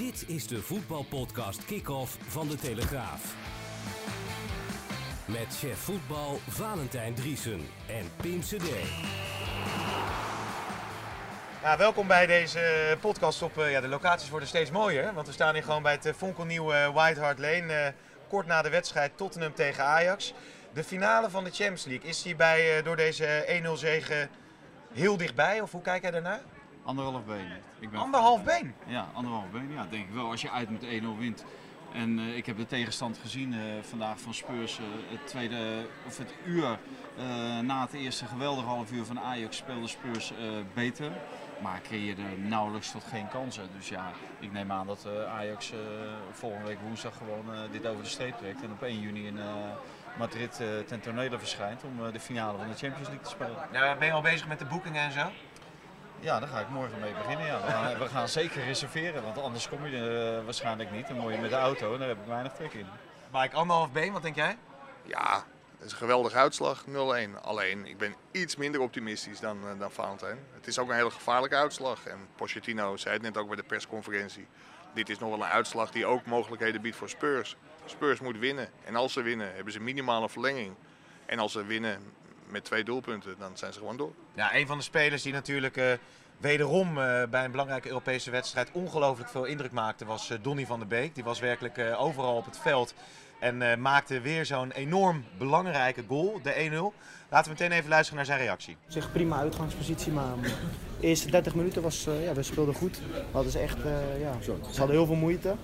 Dit is de voetbalpodcast Kick-Off van De Telegraaf. Met chef voetbal Valentijn Driesen en Pim. Ja, welkom bij deze podcast op eh, ja, de locaties worden steeds mooier. Want we staan hier gewoon bij het eh, fonkelnieuwe eh, White Hart Lane. kort na de wedstrijd Tottenham tegen Ajax. De finale van de Champions League. Is die bij, door deze 1-0 zege heel dichtbij? Of hoe kijk jij daarnaar? Anderhalf been. Ik ben Anderhalf been. Ja, anderhalf been. Ja, denk ik wel. Als je uit met 1-0 wint. En eh, ik heb de tegenstand gezien eh, vandaag van Spurs. eh, het tweede, of het uur eh, na het eerste geweldige half uur van Ajax speelde Spurs eh, beter. Maar creëerde nauwelijks tot geen kansen. Dus ja, ik neem aan dat eh, Ajax eh, volgende week woensdag gewoon eh, dit over de streep trekt. En op 1 juni in eh, Madrid eh, ten tonele verschijnt om eh, de finale van de Champions League te spelen. Nou, ben je al bezig met de boekingen en zo? Ja, daar ga ik morgen mee beginnen. Ja. We, gaan, we gaan zeker reserveren, want anders kom je er eh, waarschijnlijk niet. Dan moet je met de auto en daar heb ik weinig trek in. Mike, anderhalf been, wat denk jij? Ja, dat is een geweldige uitslag, 0-1. Alleen, ik ben iets minder optimistisch dan, eh, dan Valentijn. Het is ook een hele gevaarlijke uitslag. En Pochettino zei het net ook bij de persconferentie. Dit is nog wel een uitslag die ook mogelijkheden biedt voor Spurs. Spurs moet winnen. En als ze winnen, hebben ze minimale verlenging. En als ze winnen met twee doelpunten, dan zijn ze gewoon door. Ja, een van de spelers die natuurlijk eh, wederom eh, bij een belangrijke Europese wedstrijd ongelooflijk veel indruk maakte, was eh, Donny van der Beek. Die was werkelijk eh, overal op het veld en eh, maakte weer zo'n enorm belangrijke goal, de 1-0. Laten we meteen even luisteren naar zijn reactie. Op zich prima uitgangspositie, maar um, de eerste 30 minuten was, uh, ja, we speelden goed. We hadden ze echt, uh, ja, ze hadden heel veel moeite.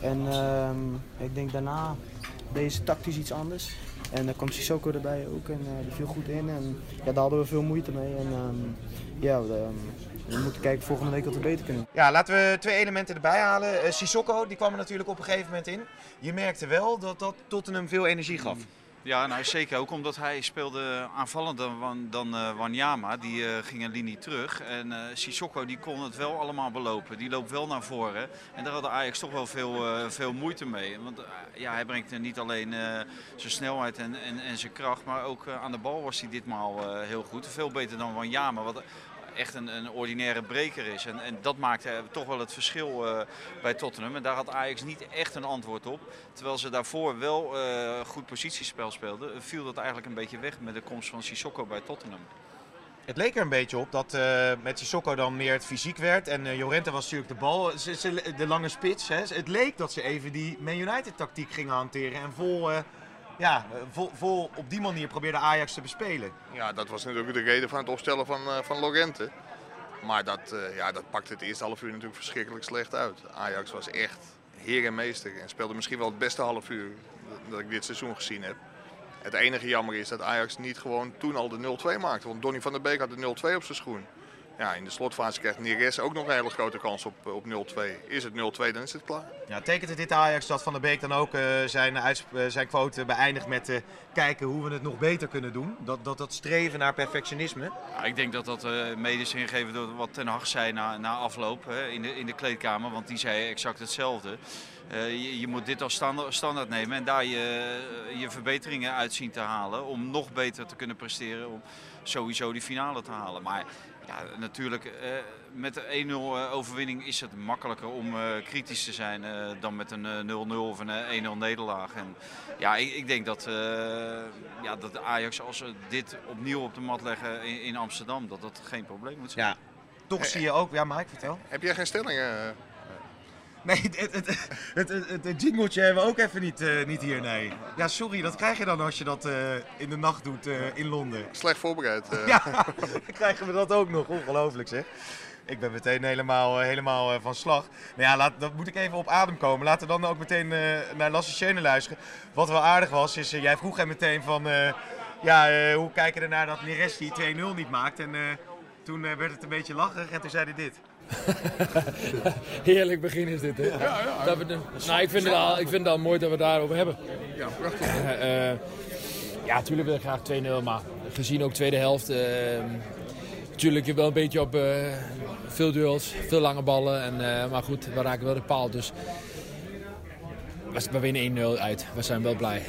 En uh, ik denk daarna deze tactisch iets anders. En dan kwam Sissoko erbij ook en uh, die viel goed in. En ja, daar hadden we veel moeite mee. En um, ja, we, um, we, moeten kijken volgende week wat we beter kunnen. Ja, laten we twee elementen erbij halen. Uh, Sissoko, die kwam er natuurlijk op een gegeven moment in. Je merkte wel dat dat Tottenham veel energie gaf. Ja, nou zeker. Ook omdat hij speelde aanvallender dan uh, Wanyama. Die uh, ging een linie terug. En uh, Sissoko die kon het wel allemaal belopen. Die loopt wel naar voren. En daar hadden Ajax toch wel veel, veel moeite mee. Want ja, hij brengt niet alleen zijn snelheid en, en, en, zijn kracht. Maar ook aan de bal was hij ditmaal heel goed. Veel beter dan Wanyama. Wat echt een, een ordinaire breker is. En, en dat maakte toch wel het verschil uh, bij Tottenham. En daar had Ajax niet echt een antwoord op. Terwijl ze daarvoor wel uh, goed positiespel speelden, viel dat eigenlijk een beetje weg met de komst van Sissoko bij Tottenham. Het leek er een beetje op dat uh, met Sissoko dan meer het fysiek werd. En Jorente was natuurlijk de bal, de lange spits. Hè. Het leek dat ze even die Man United tactiek gingen hanteren. En vol ja, vol, op die manier probeerde Ajax te bespelen. Ja, dat was natuurlijk de reden van het opstellen van, uh, van Lorente. Maar dat, uh, ja, dat pakte het eerste half uur natuurlijk verschrikkelijk slecht uit. Ajax was echt heer en meester en speelde misschien wel het beste half uur dat ik dit seizoen gezien heb. Het enige jammer is dat Ajax niet gewoon toen al de 0-2 maakte. Want Donny van der Beek had de 0-2 op zijn schoen. Ja, in de slotfase krijgt Neres ook nog een hele grote kans op, op 0-2. Is het 0-2, dan is het klaar. Ja, tekent het dit Ajax dat Van der Beek dan ook uh, zijn, uh, zijn quote beëindigt met uh, kijken hoe we het nog beter kunnen doen? Dat dat, dat streven naar perfectionisme? Ja, ik denk dat dat mede is ingegeven door wat Ten Hag zei na, na afloop hè, in, de, in de kleedkamer. Want die zei exact hetzelfde. Je, je, moet dit als standaard, standaard, nemen en daar je, je verbeteringen uit zien te halen. Om nog beter te kunnen presteren. Om sowieso die finale te halen. Maar ja, natuurlijk, uh, met de 1-0 uh, overwinning is het makkelijker om uh, kritisch te zijn dan met een 0-0 of een 1-0 nederlaag. En ja, ik, ik denk dat, ja, dat Ajax, als ze dit opnieuw op de mat leggen in, in Amsterdam, dat dat geen probleem moet zijn. Ja, toch zie je ook, ja Mike, vertel. Heb jij geen stellingen? Nee, het, het, het, het, het jingletje hebben we ook even niet, uh, niet hier, nee. Ja, sorry, dat krijg je dan als je dat uh, in de nacht doet uh, in Londen. Slecht voorbereid. ja, dan krijgen we dat ook nog. Ongelooflijk zeg. Ik ben meteen helemaal, helemaal van slag. Nou ja, laat, dat moet ik even op adem komen. Laten we dan ook meteen naar Lasse Schöne luisteren. Wat wel aardig was, is jij vroeg hem meteen van... ja, hoe kijken er naar dat Neres die 2-0 niet maakt? En Toen eh, werd het een beetje lachig en toen zei hij dit. Heerlijk begin is dit, hè? Dat we de- nou, ik vind, het al, ik vind het al mooi dat we het daarover hebben. Ja, prachtig. Eh, ja, natuurlijk wil ik graag 2-0, maar gezien ook tweede helft... eh, natuurlijk wel een beetje op eh, veel duels, veel lange ballen. En, maar goed, we raken wel de paal, dus... We winnen 1-0 uit. We zijn wel blij.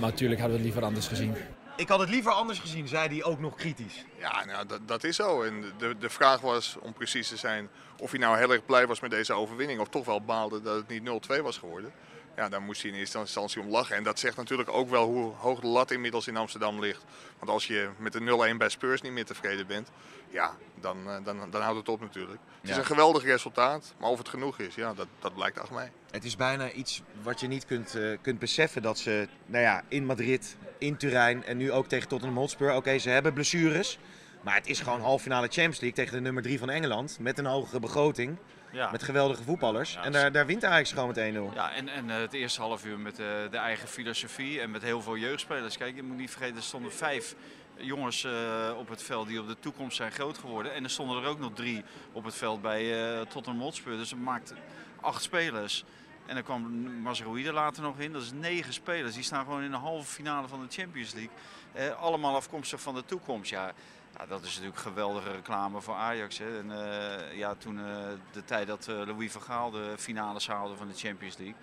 Maar natuurlijk hadden we het liever anders gezien. Ik had het liever anders gezien, zei hij ook nog kritisch. Ja, nou, dat, dat is zo. En de, de vraag was, om precies te zijn, of hij nou heel erg blij was met deze overwinning. Of toch wel baalde dat het niet 0-2 was geworden. Ja, daar moest hij in eerste instantie om lachen. En dat zegt natuurlijk ook wel hoe hoog de lat inmiddels in Amsterdam ligt. Want als je met de 0-1 bij Spurs niet meer tevreden bent, ja, dan, eh, dan, dan houdt het op natuurlijk. Het is een geweldig resultaat, maar of het genoeg is, ja, dat, dat blijkt 8 mei. Het is bijna iets wat je niet kunt, eh, kunt beseffen dat ze nou ja, in Madrid, in Turijn en nu ook tegen Tottenham Hotspur. Oké, ze hebben blessures. Maar het is gewoon halve finale Champions League tegen de nummer 3 van Engeland. Met een hogere begroting. Ja. Met geweldige voetballers. Ja, en daar, daar wint Ajax gewoon met 1-0. Ja, en, en eh, het eerste half uur met eh, de eigen filosofie en met heel veel jeugdspelers. Kijk, je moet niet vergeten, er stonden vijf jongens eh, op het veld die op de toekomst zijn groot geworden. En er stonden er ook nog drie op het veld bij eh Tottenham Hotspur. Dus het maakt acht spelers. En dan kwam Mazraoui er later nog in. Dat is negen spelers. Die staan gewoon in de halve finale van de Champions League. Allemaal afkomstig van de toekomst. Ja, ja, dat is natuurlijk geweldige reclame voor Ajax. Hè. En, eh, ja, toen eh, de tijd dat eh, Louis van Gaal de finales haalde van de Champions League.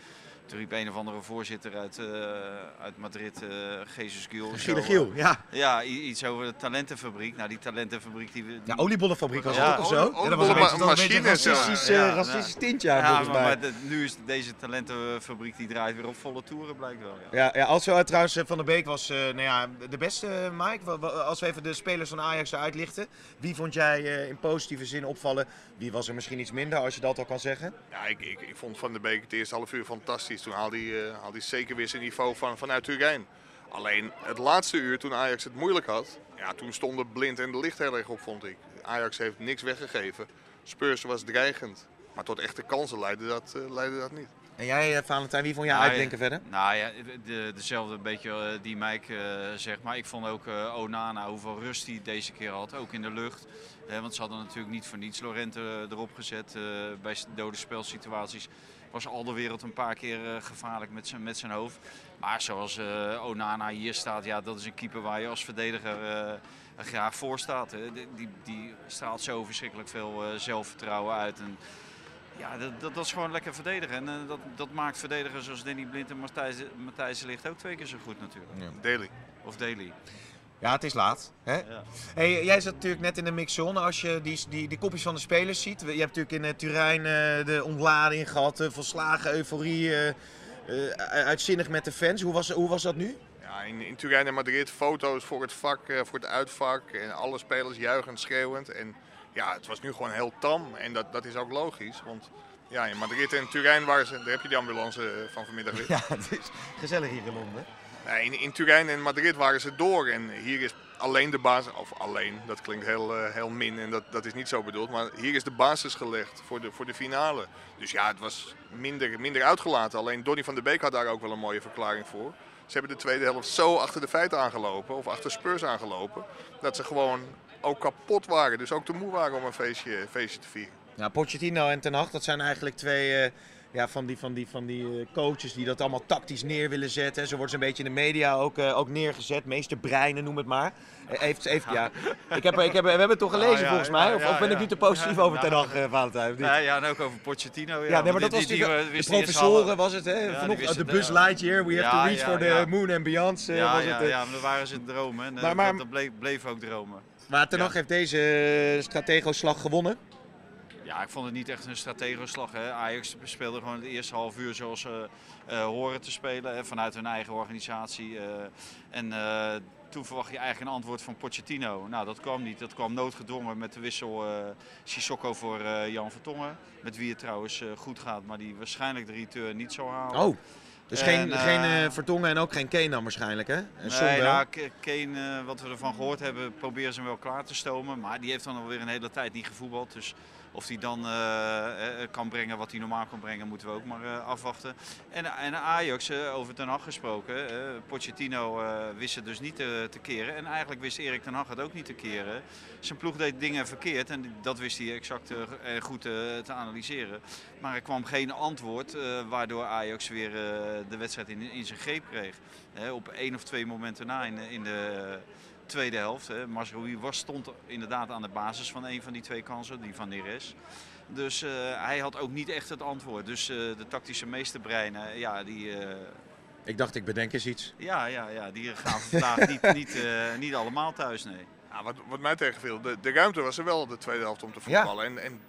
Toen riep een of andere voorzitter uit, eh, uit Madrid, eh Jesus Gil. Giel, ja. Ja, iets over de talentenfabriek. Nou, die talentenfabriek die... die Ja, oliebollenfabriek was Ja, ook of zo. olie- Ja, dat was een racistisch, eh, Ja, racistisch ja. tintje aan, Ja, volgens maar, mij. maar de- nu is deze talentenfabriek die draait weer op volle toeren, blijkt wel. Ja. Ja, ja als we trouwens eh, Van der Beek was eh, nou ja, de beste, eh, Mike. Als we even de spelers van Ajax eruit lichten. Wie vond jij eh, in positieve zin opvallen? Wie was er misschien iets minder, als je dat al kan zeggen? Ja, ik, ik, ik vond Van der Beek het eerste half uur fantastisch. Toen haalde hij, eh, haalde hij zeker weer zijn niveau van, vanuit Turijn. Alleen het laatste uur, toen Ajax het moeilijk had, ja, toen stonden Blind en de Licht heel erg op, vond ik. Ajax heeft niks weggegeven. Spurs was dreigend. Maar tot echte kansen leidde dat, eh, leidde dat niet. En jij, eh, Valentijn, wie vond jij Nou, uitdenken ja, verder? Nou ja, de, dezelfde beetje die Mike zegt. Maar ik vond ook eh, Onana, hoeveel rust hij deze keer had. Ook in de lucht. Eh, want ze hadden natuurlijk niet voor niets Lorente erop gezet eh, bij dode spelsituaties. Was al de wereld een paar keer eh, gevaarlijk met zijn, met zijn hoofd. Maar zoals eh, Onana hier staat, ja, dat is een keeper waar je als verdediger eh, graag voor staat. Hè. Die, die, die straalt zo verschrikkelijk veel zelfvertrouwen uit. En, ja, dat, dat, dat is gewoon lekker verdedigen. En dat, dat maakt verdedigers zoals Danny Blind en Matthijs, Matthijs Ligt ook twee keer zo goed natuurlijk. Daily. Of Daly. Ja, het is laat. Hè? Ja. Hey, jij zat natuurlijk net in de mixzone. Als je die, die, die kopjes van de spelers ziet. Je hebt natuurlijk in eh, Turijn eh, de ontlading gehad. De volslagen euforie. eh, eh, uitzinnig met de fans. Hoe was, hoe was dat nu? Ja, in, in Turijn en Madrid foto's voor het vak, eh, voor het uitvak. En alle spelers juichend, schreeuwend. En ja, het was nu gewoon heel tam. En dat, dat is ook logisch. Want ja, in Madrid en Turijn waren ze, daar heb je die ambulance eh, van vanmiddag weer. Ja, het is gezellig hier in Londen. In, in Turijn en Madrid waren ze door. En hier is alleen de basis, of alleen, dat klinkt heel, eh, heel min en dat, dat is niet zo bedoeld. Maar hier is de basis gelegd voor de, voor de finale. Dus ja, het was minder, minder uitgelaten. Alleen Donny van der Beek had daar ook wel een mooie verklaring voor. Ze hebben de tweede helft zo achter de feiten aangelopen, of achter Spurs aangelopen, dat ze gewoon ook kapot waren. Dus ook te moe waren om een feestje, feestje te vieren. Ja, Pochettino en Ten Hag, dat zijn eigenlijk twee eh, ja, van die, van die, van die eh, coaches die dat allemaal tactisch neer willen zetten. Zo worden ze een beetje in de media ook, eh, ook neergezet. Meester Breinen, noem het maar. Eh, heeft, heeft, ja. ik heb, ik heb, we hebben het toch gelezen ja, volgens mij? Of, ja, of ben ik nu te positief over Ten Hag, Valentijn? niet? Ja, ja, en ook over Pochettino. Ja, Ja, nee, maar dat was die- de professoren was het, hè? Vanochtend, de bus Lightyear, we have to reach for the moon and beyond. eh, Ja, was ja, het, ja, maar dat waren ze dromen. En, Maar- maar- dat, bleef, bleef ook dromen. Maar Ten. Hag heeft deze strategoslag gewonnen. Ja, ik vond het niet echt een strategenslag. Hè. Ajax speelde gewoon het eerste half uur zoals ze eh, horen te spelen. Hè, vanuit hun eigen organisatie. eh. en eh, toen verwacht je eigenlijk een antwoord van Pochettino. Nou, dat kwam niet. Dat kwam noodgedwongen met de wissel eh Sissoko voor eh, Jan Vertongen. Met wie het trouwens goed gaat, maar die waarschijnlijk de return niet zou halen. Oh, Dus En, geen, eh, geen eh, Vertongen en ook geen Kane dan waarschijnlijk, hè? En Nee, wel. nou, Kane, eh, wat we ervan gehoord hebben, proberen ze hem wel klaar te stomen. Maar die heeft dan alweer een hele tijd niet gevoetbald. Dus of hij dan kan brengen wat hij normaal kan brengen, moeten we ook maar afwachten. En, en Ajax, over Ten Hag gesproken. Pochettino wist het dus niet te, keren. En eigenlijk wist Erik Ten Hag het ook niet te keren. Zijn ploeg deed dingen verkeerd en dat wist hij exact goed te analyseren. Maar er kwam geen antwoord, waardoor Ajax weer de wedstrijd in, in zijn greep kreeg. Hè, op één of twee momenten na in, de- in de tweede helft. Hè. Masroui was, stond inderdaad aan de basis van een van die twee kansen, die van Neres. Dus eh, hij had ook niet echt het antwoord. Dus eh, de tactische meesterbreinen, ja, die, eh, Ik dacht, ik bedenk eens iets. ja, ja, ja, die gaan vandaag niet, niet, eh, niet allemaal thuis, nee. Ja, wat, wat mij tegenviel, de, de ruimte was er wel de tweede helft om te Ja. voetballen. En, en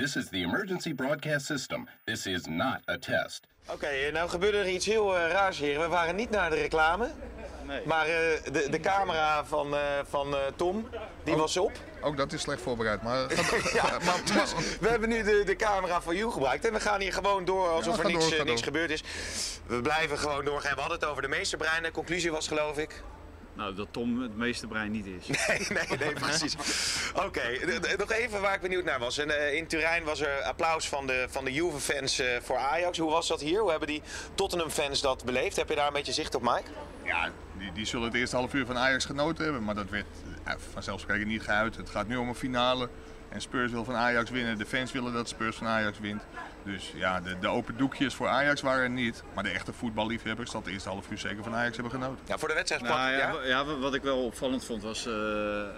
This is the emergency broadcast system. This is not a test. Oké, eh, nou gebeurde er iets heel eh, raars hier. We waren niet naar de reclame. Nee. Maar eh, de, de camera van, eh, van eh, Tom, die was op. ook dat is slecht voorbereid. Maar, Ja, maar, maar- dus we hebben nu de, de camera van you gebruikt. En we gaan hier gewoon door alsof Ja, er niks, door, ga niks door. gebeurd is. We blijven gewoon doorgaan. We hadden het over de meesterbreinen. Conclusie was geloof ik... Nou, dat Tom het meeste brein niet is. Nee, nee, nee, precies. Oké, nog even waar ik benieuwd naar was. En, eh, in Turijn was er applaus van de, van de Juve-fans eh, voor Ajax. Hoe was dat hier? Hoe hebben die Tottenham-fans dat beleefd? Heb je daar een beetje zicht op, Mike? ja, die, die zullen het eerste half uur van Ajax genoten hebben. Maar dat werd eh, vanzelfsprekend niet geuit. Het gaat nu om een finale. En Spurs wil van Ajax winnen. De fans willen dat Spurs van Ajax wint. Dus ja, de, de open doekjes voor Ajax waren er niet. Maar de echte voetballiefhebbers dat de eerste half uur zeker van Ajax hebben genoten. Ja, voor de wedstrijd Nou, ja, ja? ja, wa- wat ik wel opvallend vond was eh,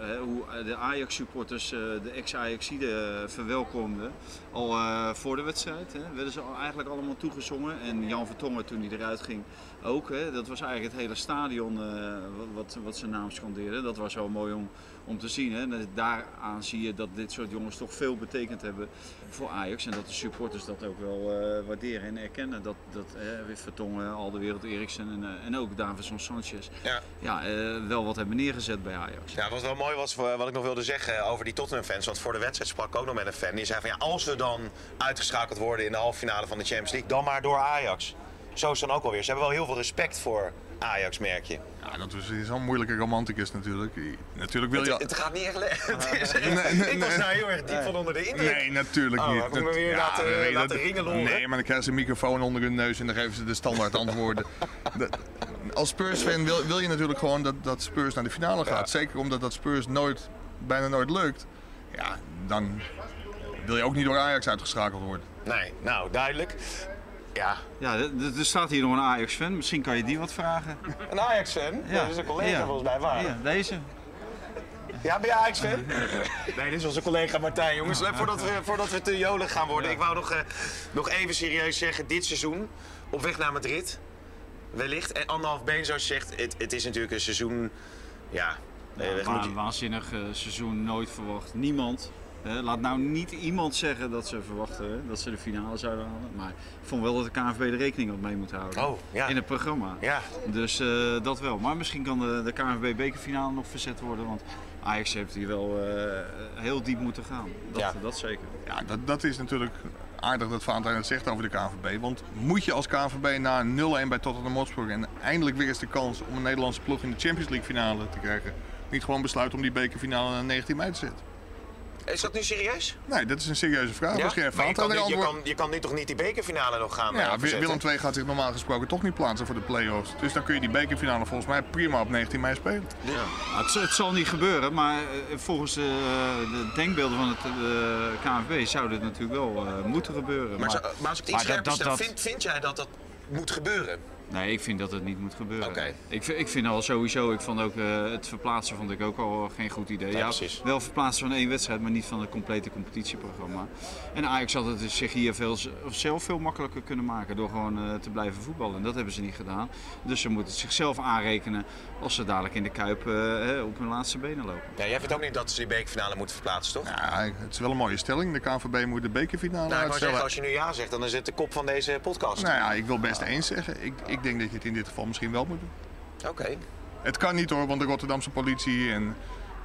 hè, hoe de Ajax-supporters eh, de ex-Ajaxiden verwelkomden. Al eh, voor de wedstrijd hè, werden ze eigenlijk allemaal toegezongen. En Jan Vertongen toen hij eruit ging ook. Hè, dat was eigenlijk het hele stadion eh, wat, wat, zijn naam scandeerde. Dat was wel mooi om, om te zien. Hè. En daaraan zie je dat dit soort jongens toch veel betekend hebben voor Ajax. En dat de supporters dat ook wel eh, waarderen en erkennen. Dat, dat Wit Vertongen, Alderwereld Eriksen en, eh, en ook Davidson Sanchez Ja. ja, eh, wel wat hebben neergezet bij Ajax. Ja, wat wel mooi was, eh, wat ik nog wilde zeggen over die Tottenham-fans. Want voor de wedstrijd sprak ik ook nog met een fan. Die zei van ja, als we dan uitgeschakeld worden in de halve finale van de Champions League, dan maar door Ajax. Zo is het dan ook alweer. Ze hebben wel heel veel respect voor Ajax, merk je. Ja, dat is zo'n moeilijke romanticus natuurlijk. Natuurlijk wil Het, je... het gaat niet echt lekker. Het is echt- Nee, nee, ik was nee. daar heel erg diep van onder de indruk. Nee, natuurlijk Oh, niet. me weer laten- nee, laten ringeloren? Nee, maar dan krijgen ze een microfoon onder hun neus en dan geven ze de standaard antwoorden. Dat- als Spurs-fan wil, wil je natuurlijk gewoon dat, dat Spurs naar de finale gaat. Zeker omdat dat Spurs nooit, bijna nooit lukt. Ja, dan wil je ook niet door Ajax uitgeschakeld worden. Nee, nou, duidelijk. Ja, Ja, er staat hier nog een Ajax-fan. Misschien kan je die wat vragen. een Ajax-fan. Dat is een collega Ja. volgens mij, waar? Ja, deze. Ja, ben je Ajax-fan? Nee, dit is onze collega Martijn, jongens. Eh, Voordat we, voordat we te jolig gaan worden. Ik wou nog, eh, nog even serieus zeggen, dit seizoen op weg naar Madrid. Wellicht. En anderhalf been, zoals je zegt. Het, het is natuurlijk een seizoen... Ja, eh, Ja, wa- je- waanzinnig eh, seizoen, nooit verwacht. Niemand. Eh, laat nou niet iemand zeggen dat ze verwachten dat ze de finale zouden halen. Maar ik vond wel dat de KNVB er rekening op mee moet houden. Oh, ja. In het programma. Ja. Dus eh, dat wel. Maar misschien kan de, de KNVB bekerfinale nog verzet worden. Want Ajax heeft hier wel eh, heel diep moeten gaan. Dat, Ja. dat zeker. Ja, dat, dat is natuurlijk aardig dat Valentijn het zegt over de KNVB. Want moet je als KNVB na een 0-1 bij Tottenham Hotspur en eindelijk weer eens de kans om een Nederlandse ploeg in de Champions League finale te krijgen, niet gewoon besluiten om die bekerfinale naar 19 mei te zetten? Is dat nu serieus? Nee, dat is een serieuze vraag. Ja? Misschien heeft Maar je, kan je, kan, je kan nu toch niet die bekerfinale nog gaan eh, Ja, verzetten? Willem II gaat zich normaal gesproken toch niet plaatsen voor de play-offs. Dus dan kun je die bekerfinale volgens mij prima op 19 mei spelen. Ja. Nou, het, het zal niet gebeuren, maar eh, volgens de, de denkbeelden van het eh, KNVB zou dit natuurlijk wel eh, moeten gebeuren. Maar, maar als ik het iets scherper stel, dat- vind, vind jij dat dat moet gebeuren? Nee, ik vind dat het niet moet gebeuren. Ik, vind- ik vind al sowieso, ik vond ook eh, het verplaatsen vond ik ook al geen goed idee. ja, precies. wel verplaatsen van één wedstrijd, maar niet van het complete competitieprogramma. En Ajax had het dus zich hier veel, zelf veel makkelijker kunnen maken door gewoon eh, te blijven voetballen. En dat hebben ze niet gedaan. Dus ze moeten het zichzelf aanrekenen als ze dadelijk in de Kuip eh, hè, op hun laatste benen lopen. Ja, jij vindt ook niet dat ze die bekerfinale moeten verplaatsen, toch? Ja, het is wel een mooie stelling. De KNVB moet de bekerfinale nou, uitstellen. zeggen, als je nu ja zegt, dan is het de kop van deze podcast. Nou ja, ik wil best eens zeggen. Ik, ik denk dat je het in dit geval misschien wel moet doen. Oké. Het kan niet hoor, want de Rotterdamse politie en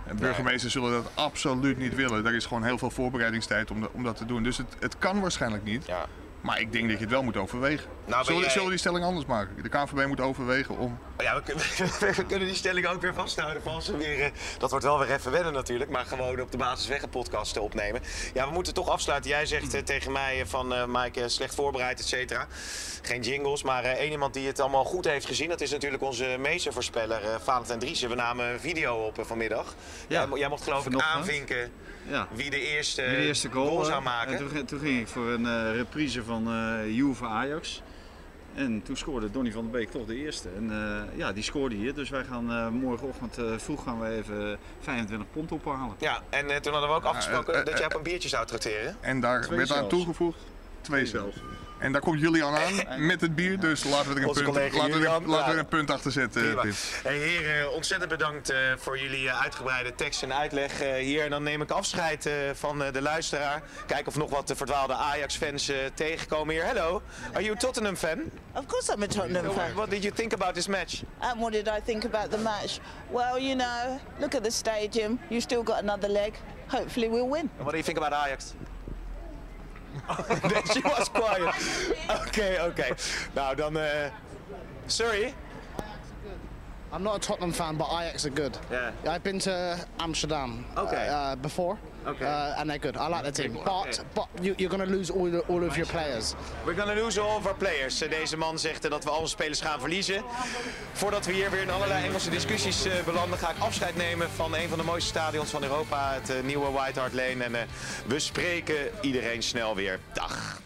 En burgemeesters zullen dat absoluut niet willen. Er is gewoon heel veel voorbereidingstijd om, de- om dat te doen. Dus het, het kan waarschijnlijk niet. Ja. Maar ik denk dat je het wel moet overwegen. Nou, zullen, jij- zullen we die stelling anders maken? De KNVB moet overwegen om... Ja, we kunnen, we kunnen die stelling ook weer vasthouden. Als we weer, eh, dat wordt wel weer even wennen natuurlijk, maar gewoon op de basisweg een podcast te opnemen. Ja, we moeten toch afsluiten. Jij zegt eh, tegen mij eh, van eh Mike, eh, slecht voorbereid, et cetera. Geen jingles, maar eh, één iemand die het allemaal goed heeft gezien, dat is natuurlijk onze meestervoorspeller uh, Valentijn Driessen. We namen een video op vanmiddag. Ja, Jij, jij mocht geloof ik aanvinken Ja. wie de eerste, de eerste goal, zou maken. En toen, ging- toen ging ik voor een eh, reprise van eh Juve Ajax. En toen scoorde Donny van der Beek toch de eerste. En eh, ja, die scoorde hier. Dus wij gaan eh, morgenochtend eh, vroeg gaan we even 25 pond ophalen. Ja, en eh, toen hadden we ook afgesproken dat jij op een biertje zou trakteren. En daar Twee werd aan toegevoegd. Twee zelfs. En daar komt Julian aan met het bier. Dus laten we er een, Onze punt, laten we er, laten er een punt achter zetten. Hey, heren, ontzettend bedankt eh, voor jullie eh, uitgebreide tekst en uitleg eh, hier. En dan neem ik afscheid eh, van eh, de luisteraar. Kijken of nog wat verdwaalde Ajax-fans eh, tegenkomen hier. Hello, are you a Tottenham fan? Of course I'm a Tottenham fan. What did you think about this match? And what did I think about the match? Well, you know, look at the stadium. You still got another leg. Hopefully we'll win. And what do you think about Ajax? She was quiet. Oké, oké. Nou, dan... eh sorry. I'm not a Tottenham fan, but Ajax are good. Yeah. I've been to Amsterdam Okay. uh, before, Okay. uh, and they're good. I like the team, but but you, you're going to lose all, the, all of your players. We're gonna lose all of our players. Deze man zegt dat we al onze spelers gaan verliezen. Voordat we hier weer in allerlei Engelse discussies eh, belanden, ga ik afscheid nemen van een van de mooiste stadions van Europa, het eh, nieuwe White Hart Lane. En eh, we spreken iedereen snel weer. Dag.